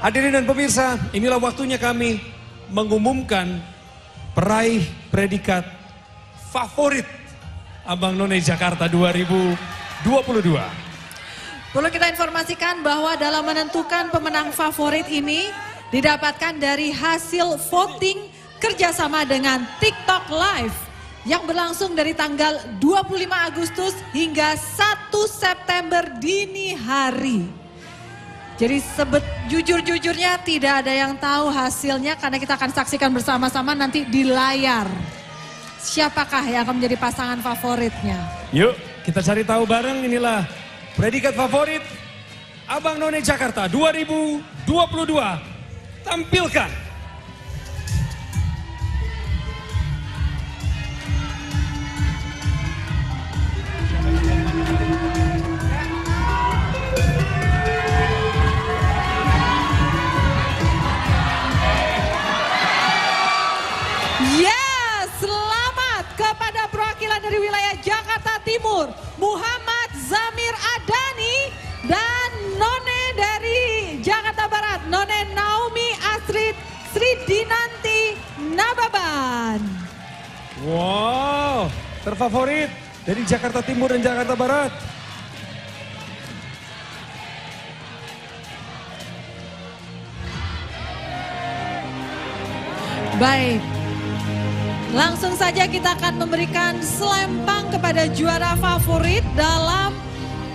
Hadirin dan pemirsa, inilah waktunya kami mengumumkan peraih predikat favorit Abang None Jakarta 2022. Perlu kita informasikan bahwa dalam menentukan pemenang favorit ini didapatkan dari hasil voting kerjasama dengan TikTok Live yang berlangsung dari tanggal 25 Agustus hingga 1 September dini hari. Jadi sebet jujur-jujurnya tidak ada yang tahu hasilnya karena kita akan saksikan bersama-sama nanti di layar. Siapakah yang akan menjadi pasangan favoritnya? Yuk, kita cari tahu bareng inilah predikat favorit Abang None Jakarta 2022. Tampilkan. Timur, Muhammad Zamir Adani dan None dari Jakarta Barat, None Naomi Astrid Sri Dinanti Nababan. Wow, terfavorit dari Jakarta Timur dan Jakarta Barat. Baik, langsung saja kita akan memberikan selempang kepada juara favorit dalam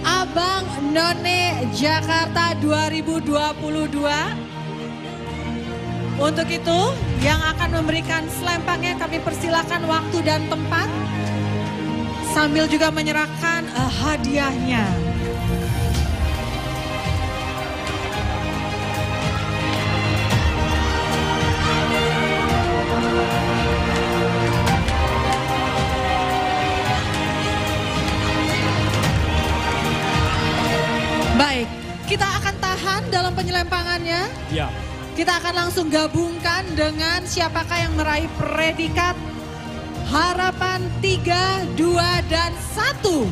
Abang None Jakarta 2022. Untuk itu, yang akan memberikan selempangnya kami persilakan waktu dan tempat. Sambil juga menyerahkan eh, hadiahnya. Dalam penyelempangannya. Ya, Kita akan langsung gabungkan dengan siapakah yang meraih predikat harapan 3, 2, dan 1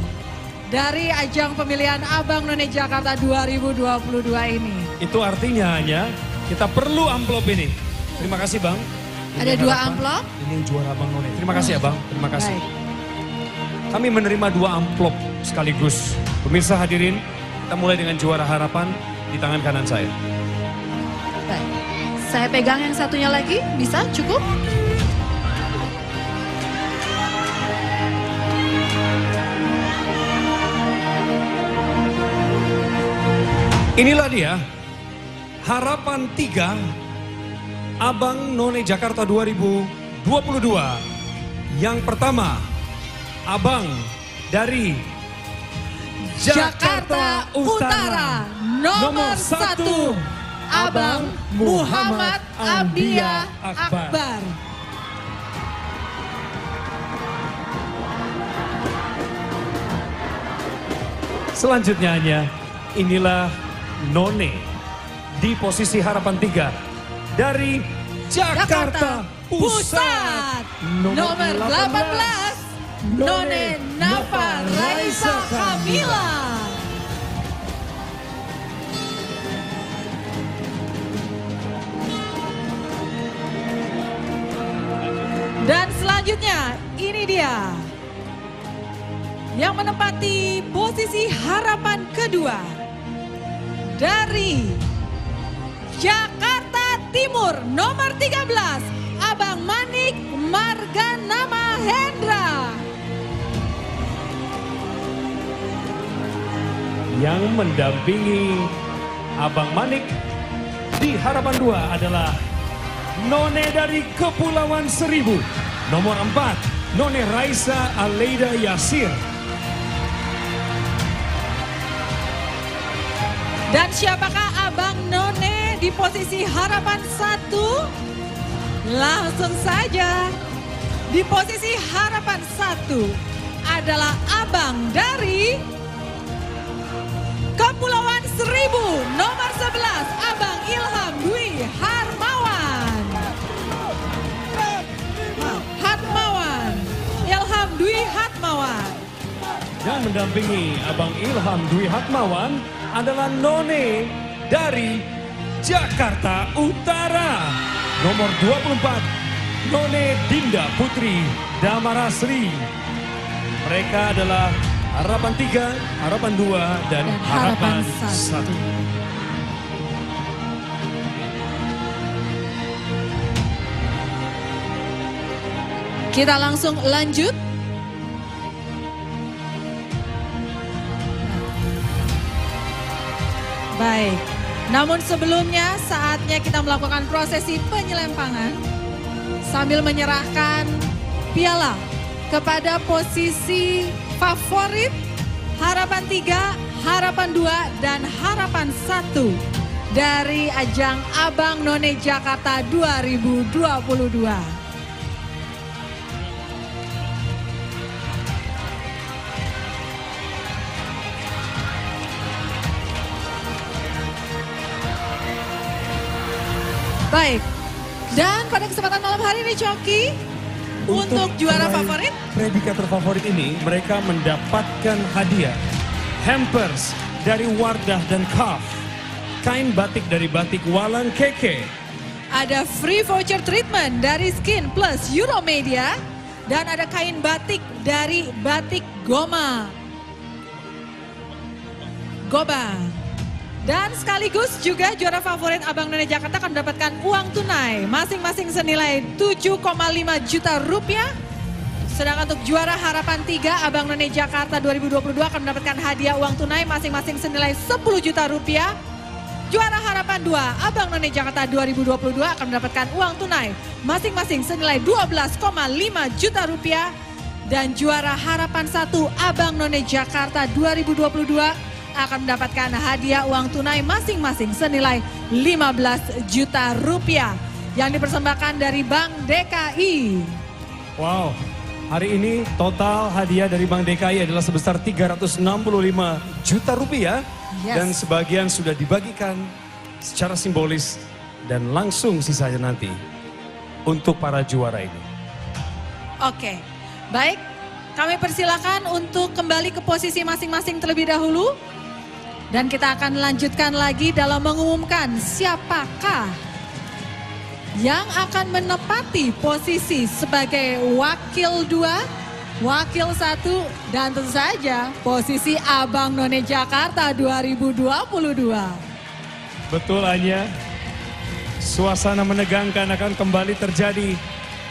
dari ajang pemilihan Abang None Jakarta 2022 ini. itu artinya hanya kita perlu amplop ini. Terima kasih Bang. Ini Ada dua harapan, amplop? Ini yang juara Bang None. Terima kasih ya Bang, terima kasih. Baik. Kami menerima dua amplop sekaligus. Pemirsa hadirin, kita mulai dengan juara harapan di tangan kanan saya. Baik. Saya pegang yang satunya lagi, bisa cukup? Inilah dia, harapan tiga Abang None Jakarta 2022. Yang pertama, Abang dari Jakarta Utara, nomor satu, Abang Muhammad Abdia Akbar. Selanjutnya hanya inilah None di posisi harapan tiga dari Jakarta, Pusat. Nomor 18, None Nafa Raisa Dan selanjutnya ini dia yang menempati posisi harapan kedua dari Jakarta Timur nomor 13 Abang Manik Marganama Hendra. Yang mendampingi Abang Manik di harapan dua adalah None dari Kepulauan Seribu. Nomor empat, None Raisa Aleida Yasir. Dan siapakah Abang None di posisi harapan satu? Langsung saja. Di posisi harapan satu adalah Abang dari Yang mendampingi Abang Ilham Dwi Hatmawan adalah None dari Jakarta Utara. Nomor 24, None Dinda Putri Damarasri. Mereka adalah Harapan 3, Harapan 2, dan, Dan Harapan Harapan 1. Kita langsung lanjut. Baik. Namun sebelumnya saatnya kita melakukan prosesi penyelempangan sambil menyerahkan piala kepada posisi favorit harapan 3, harapan 2 dan harapan 1 dari ajang Abang None Jakarta 2022. Baik. Dan pada kesempatan malam hari ini Coki, untuk, juara meraih favorit Predikat terfavorit ini mereka mendapatkan hadiah hampers dari Wardah dan Kaf. Kain batik dari batik Walang Keke. ada free voucher treatment dari Skin Plus Euromedia dan ada kain batik dari Batik Goma. Goba. Dan sekaligus juga juara favorit Abang None Jakarta akan mendapatkan uang tunai masing-masing senilai 7,5 juta rupiah. Sedangkan untuk juara harapan 3 Abang None Jakarta 2022 akan mendapatkan hadiah uang tunai masing-masing senilai 10 juta rupiah. Juara harapan 2 Abang None Jakarta 2022 akan mendapatkan uang tunai masing-masing senilai 12,5 juta rupiah. Dan juara harapan 1 Abang None Jakarta 2022 akan mendapatkan hadiah uang tunai masing-masing senilai 15 juta rupiah yang dipersembahkan dari Bank DKI. Wow, hari ini total hadiah dari Bank DKI adalah sebesar 365 juta rupiah. Yes. Dan sebagian sudah dibagikan secara simbolis dan langsung sisanya nanti untuk para juara ini. Oke, baik. Kami persilakan untuk kembali ke posisi masing-masing terlebih dahulu. Dan kita akan lanjutkan lagi dalam mengumumkan siapakah yang akan menepati posisi sebagai wakil dua, wakil satu, dan tentu saja posisi Abang None Jakarta 2022. Betul hanya suasana menegangkan akan kembali terjadi.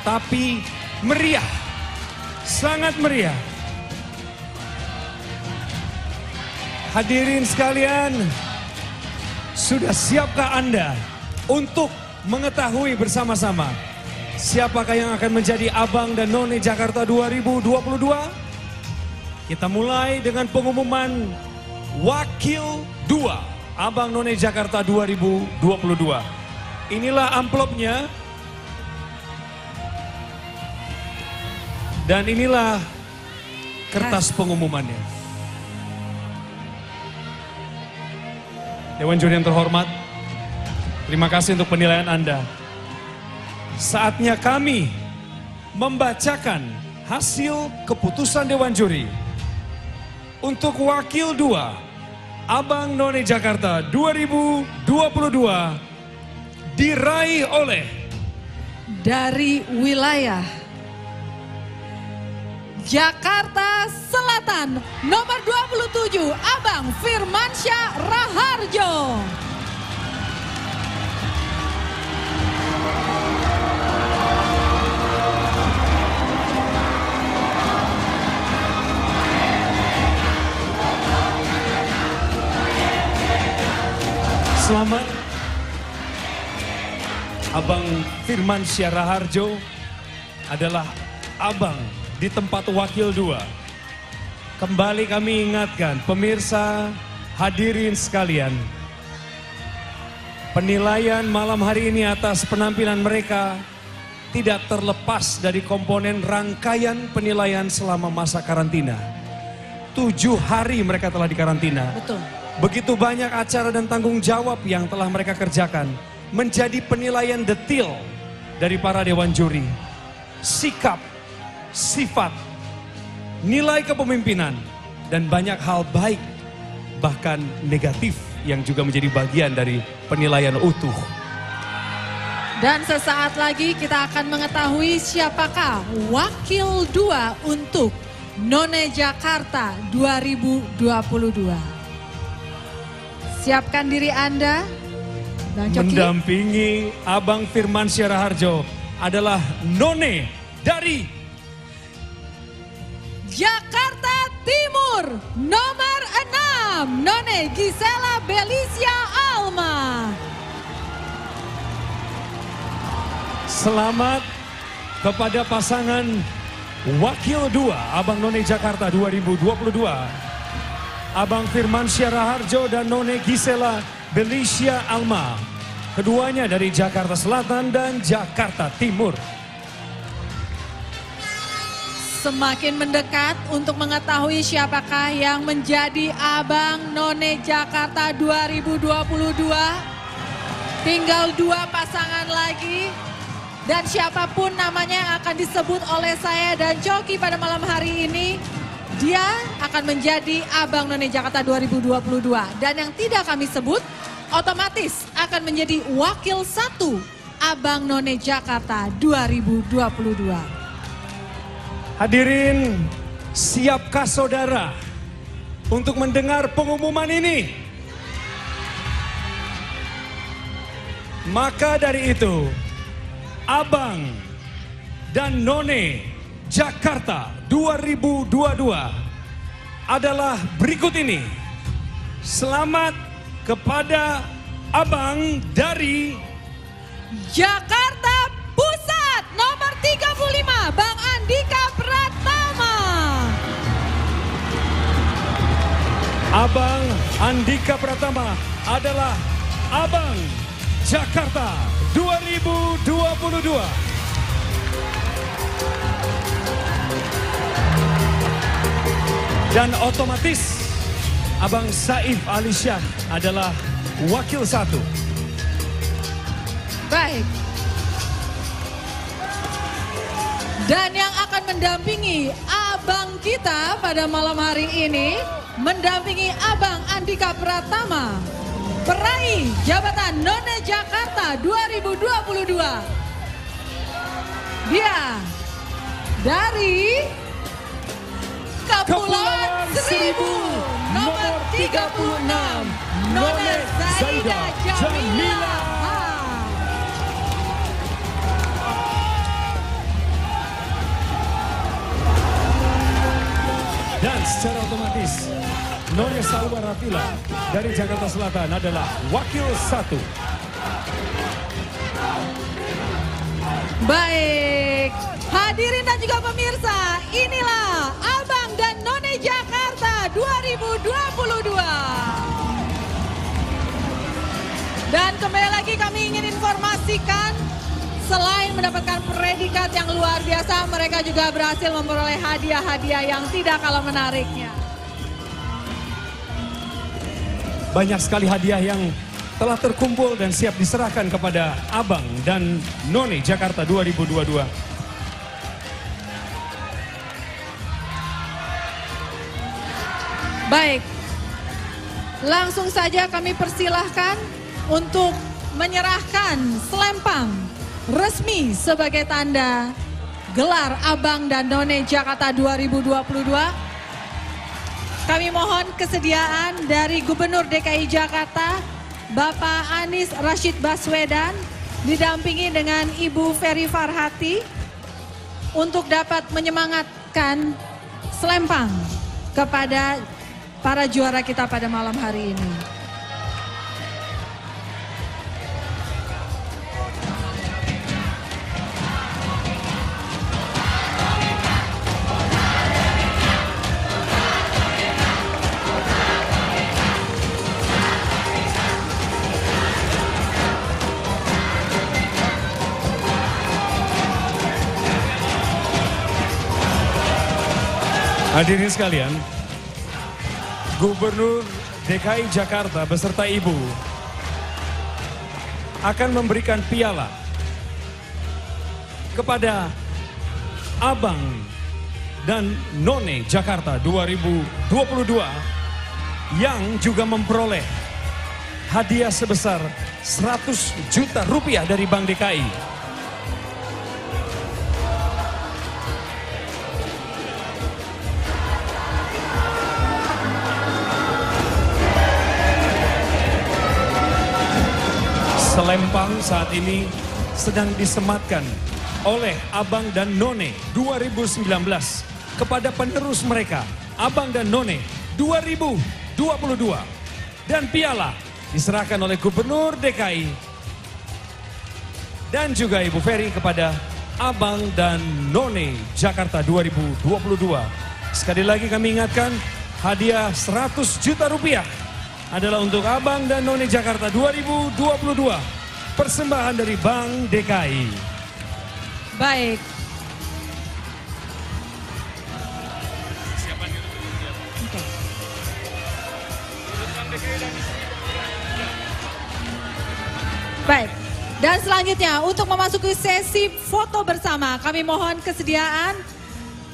Tapi meriah, sangat meriah. Hadirin sekalian, sudah siapkah Anda untuk mengetahui bersama-sama siapakah yang akan menjadi Abang dan None Jakarta 2022? Kita mulai dengan pengumuman Wakil 2 Abang None Jakarta 2022. Inilah amplopnya. Dan inilah kertas pengumumannya. Dewan juri yang terhormat, terima kasih untuk penilaian Anda. Saatnya kami membacakan hasil keputusan Dewan Juri untuk Wakil 2 Abang None Jakarta 2022 diraih oleh dari wilayah Jakarta Selatan nomor 27 Abang Firmansyah Raharjo. Selamat Abang Firman Syaraharjo adalah abang di tempat wakil dua. Kembali kami ingatkan pemirsa hadirin sekalian. Penilaian malam hari ini atas penampilan mereka tidak terlepas dari komponen rangkaian penilaian selama masa karantina. Tujuh hari mereka telah dikarantina. Betul. Begitu banyak acara dan tanggung jawab yang telah mereka kerjakan menjadi penilaian detil dari para dewan juri. Sikap, sifat, nilai kepemimpinan, dan banyak hal baik bahkan negatif yang juga menjadi bagian dari penilaian utuh. Dan sesaat lagi kita akan mengetahui siapakah wakil dua untuk None Jakarta 2022. Siapkan diri Anda. Bang Coki. Mendampingi Abang Firman Syaraharjo adalah None dari Jakarta Timur nomor 6 None Gisela Belisia Alma. Selamat kepada pasangan Wakil 2 Abang None Jakarta 2022. Abang Firman Syaraharjo dan None Gisela Belisia Alma. Keduanya dari Jakarta Selatan dan Jakarta Timur. Semakin mendekat untuk mengetahui siapakah yang menjadi Abang None Jakarta 2022. Tinggal dua pasangan lagi. Dan siapa pun namanya yang akan disebut oleh saya dan Coki pada malam hari ini, dia akan menjadi Abang None Jakarta 2022. Dan yang tidak kami sebut, otomatis akan menjadi wakil satu Abang None Jakarta 2022. Hadirin, siapkah saudara untuk mendengar pengumuman ini? Maka dari itu, Abang dan None Jakarta 2022 adalah berikut ini. Selamat kepada Abang dari Jakarta Pusat nomor 35 Bang Andika Abang Andika Pratama adalah Abang Jakarta 2022. Dan otomatis Abang Saif Alisyan adalah wakil satu. Baik. Dan yang akan mendampingi abang kita pada malam hari ini, mendampingi abang Andika Pratama, peraih jabatan None Jakarta 2022. Dia dari Kepulauan Seribu nomor 36 None Zaida None Salwa Rafila dari Jakarta Selatan adalah wakil satu. Baik, hadirin dan juga pemirsa, inilah Abang dan None Jakarta 2022. Dan kembali lagi kami ingin informasikan, selain mendapatkan predikat yang luar biasa, mereka juga berhasil memperoleh hadiah-hadiah yang tidak kalah menariknya. Banyak sekali hadiah yang telah terkumpul dan siap diserahkan kepada Abang dan None Jakarta 2022. Baik, langsung saja kami persilahkan untuk menyerahkan selempang resmi sebagai tanda gelar Abang dan None Jakarta 2022. Kami mohon kesediaan dari Gubernur DKI Jakarta, Bapak Anies Rashid Baswedan, didampingi dengan Ibu Ferry Farhati, untuk dapat menyemangatkan selempang kepada para juara kita pada malam hari ini. Hadirin sekalian, Gubernur DKI Jakarta beserta Ibu akan memberikan piala kepada Abang dan None Jakarta 2022 yang juga memperoleh hadiah sebesar 100 juta rupiah dari Bank DKI. Selempang saat ini sedang disematkan oleh Abang dan None 2019 kepada penerus mereka Abang dan None 2022 dan piala diserahkan oleh Gubernur DKI dan juga Ibu Ferry kepada Abang dan None Jakarta 2022. Sekali lagi kami ingatkan hadiah 100 juta rupiah adalah untuk Abang dan None Jakarta 2022. Persembahan dari Bank DKI. Baik. Oke. Baik. Dan selanjutnya untuk memasuki sesi foto bersama kami mohon kesediaan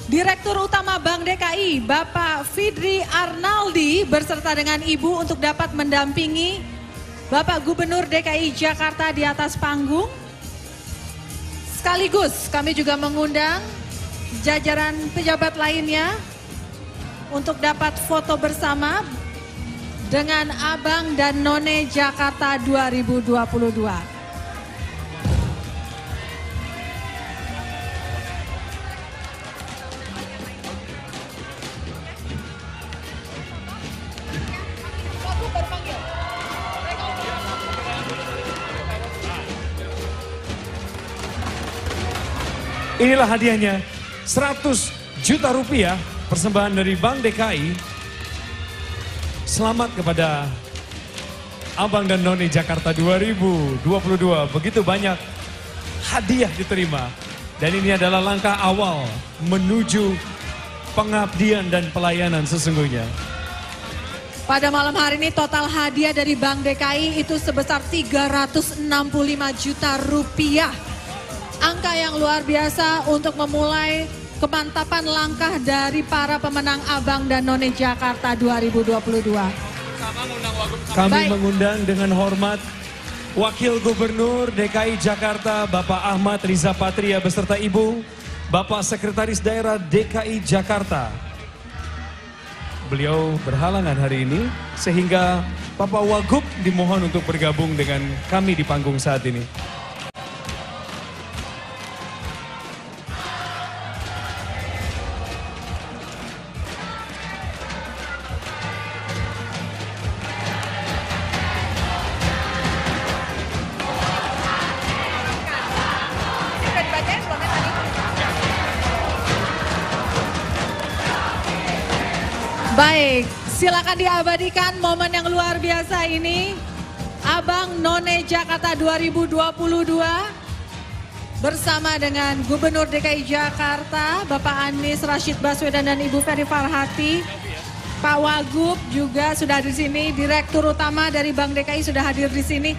Direktur Utama Bank DKI Bapak Fidri Arnaldi berserta dengan Ibu untuk dapat mendampingi Bapak Gubernur DKI Jakarta di atas panggung. Sekaligus kami juga mengundang jajaran pejabat lainnya untuk dapat foto bersama dengan Abang dan None Jakarta 2022. Inilah hadiahnya 100 juta rupiah persembahan dari Bank DKI. Selamat kepada Abang dan Noni Jakarta 2022. Begitu banyak hadiah diterima. Dan ini adalah langkah awal menuju pengabdian dan pelayanan sesungguhnya. Pada malam hari ini total hadiah dari Bank DKI itu sebesar 365 juta rupiah. Angka yang luar biasa untuk memulai kemantapan langkah dari para pemenang Abang dan None Jakarta 2022. Kami Baik. mengundang dengan hormat Wakil Gubernur DKI Jakarta Bapak Ahmad Riza Patria beserta Ibu Bapak Sekretaris Daerah DKI Jakarta. Beliau berhalangan hari ini sehingga Bapak Wagub dimohon untuk bergabung dengan kami di panggung saat ini. Baik, silakan diabadikan momen yang luar biasa ini. Abang None Jakarta 2022 bersama dengan Gubernur DKI Jakarta, Bapak Anies Rashid Baswedan dan Ibu Ferry Farhati. Pak Wagub juga sudah di sini, Direktur Utama dari Bank DKI sudah hadir di sini.